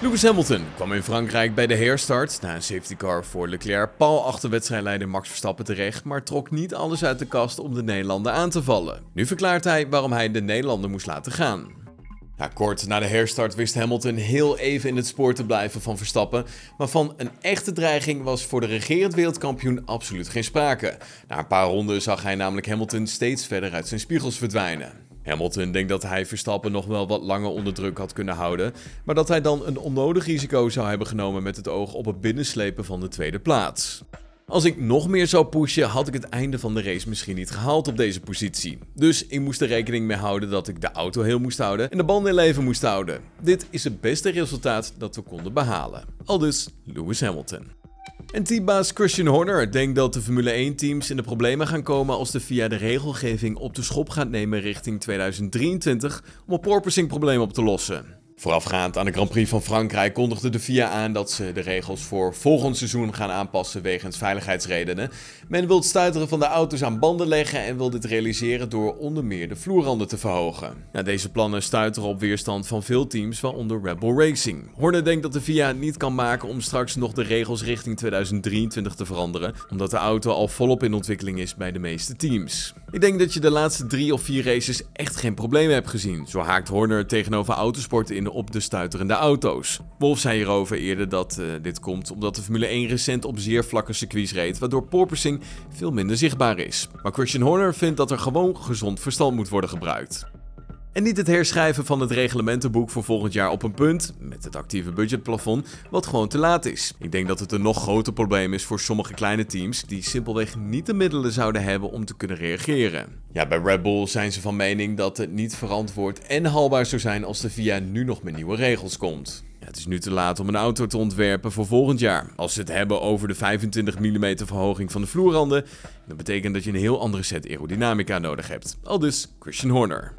Lewis Hamilton kwam in Frankrijk bij de herstart na een safety car voor Leclerc pal achter wedstrijdleider Max Verstappen terecht, maar trok niet alles uit de kast om de Nederlander aan te vallen. Nu verklaart hij waarom hij de Nederlander moest laten gaan. Kort na de herstart wist Hamilton heel even in het spoor te blijven van Verstappen, maar van een echte dreiging was voor de regerend wereldkampioen absoluut geen sprake. Na een paar ronden zag hij namelijk Hamilton steeds verder uit zijn spiegels verdwijnen. Hamilton denkt dat hij Verstappen nog wel wat langer onder druk had kunnen houden, maar dat hij dan een onnodig risico zou hebben genomen met het oog op het binnenslepen van de tweede plaats. Als ik nog meer zou pushen, had ik het einde van de race misschien niet gehaald op deze positie. Dus ik moest er rekening mee houden dat ik de auto heel moest houden en de banden in leven moest houden. Dit is het beste resultaat dat we konden behalen. Aldus Lewis Hamilton. En teambaas Christian Horner denkt dat de Formule 1-teams in de problemen gaan komen als de VIA de regelgeving op de schop gaat nemen richting 2023 om een porpoising-probleem op te lossen. Voorafgaand aan de Grand Prix van Frankrijk kondigde de FIA aan dat ze de regels voor volgend seizoen gaan aanpassen wegens veiligheidsredenen. Men wil het stuiteren van de auto's aan banden leggen en wil dit realiseren door onder meer de vloerranden te verhogen. Deze plannen stuiteren op weerstand van veel teams, waaronder Red Bull Racing. Horner denkt dat de FIA niet kan maken om straks nog de regels richting 2023 te veranderen, omdat de auto al volop in ontwikkeling is bij de meeste teams. Ik denk dat je de laatste drie of vier races echt geen problemen hebt gezien. Zo haakt Horner tegenover autosport in op de stuiterende auto's. Wolf zei hierover eerder dat uh, dit komt omdat de Formule 1 recent op zeer vlakke circuits reed, waardoor porpoising veel minder zichtbaar is. Maar Christian Horner vindt dat er gewoon gezond verstand moet worden gebruikt. En niet het herschrijven van het reglementenboek voor volgend jaar op een punt, met het actieve budgetplafond, wat gewoon te laat is. Ik denk dat het een nog groter probleem is voor sommige kleine teams die simpelweg niet de middelen zouden hebben om te kunnen reageren. Ja, bij Red Bull zijn ze van mening dat het niet verantwoord en haalbaar zou zijn als de VIA nu nog met nieuwe regels komt. het is nu te laat om een auto te ontwerpen voor volgend jaar. Als ze het hebben over de 25 mm verhoging van de vloerranden, dan betekent dat je een heel andere set aerodynamica nodig hebt. Al dus Christian Horner.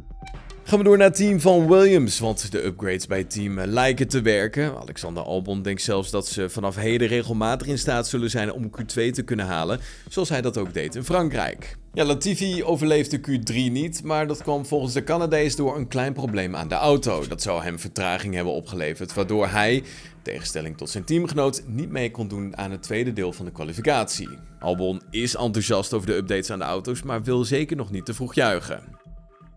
Gaan we door naar het team van Williams, want de upgrades bij het team lijken te werken. Alexander Albon denkt zelfs dat ze vanaf heden regelmatig in staat zullen zijn om Q2 te kunnen halen, zoals hij dat ook deed in Frankrijk. Ja, Latifi overleefde Q3 niet, maar dat kwam volgens de Canadees door een klein probleem aan de auto. Dat zou hem vertraging hebben opgeleverd, waardoor hij, tegenstelling tot zijn teamgenoot, niet mee kon doen aan het tweede deel van de kwalificatie. Albon is enthousiast over de updates aan de auto's, maar wil zeker nog niet te vroeg juichen.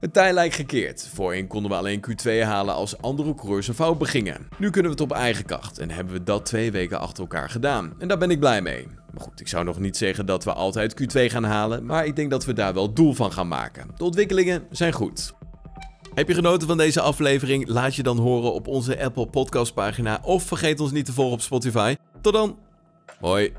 Het tij lijkt gekeerd. Voorheen konden we alleen Q2 halen als andere coureurs een fout begingen. Nu kunnen we het op eigen kracht en hebben we dat twee weken achter elkaar gedaan. En daar ben ik blij mee. Maar goed, ik zou nog niet zeggen dat we altijd Q2 gaan halen, maar ik denk dat we daar wel doel van gaan maken. De ontwikkelingen zijn goed. Heb je genoten van deze aflevering? Laat je dan horen op onze Apple Podcast pagina of vergeet ons niet te volgen op Spotify. Tot dan. Hoi.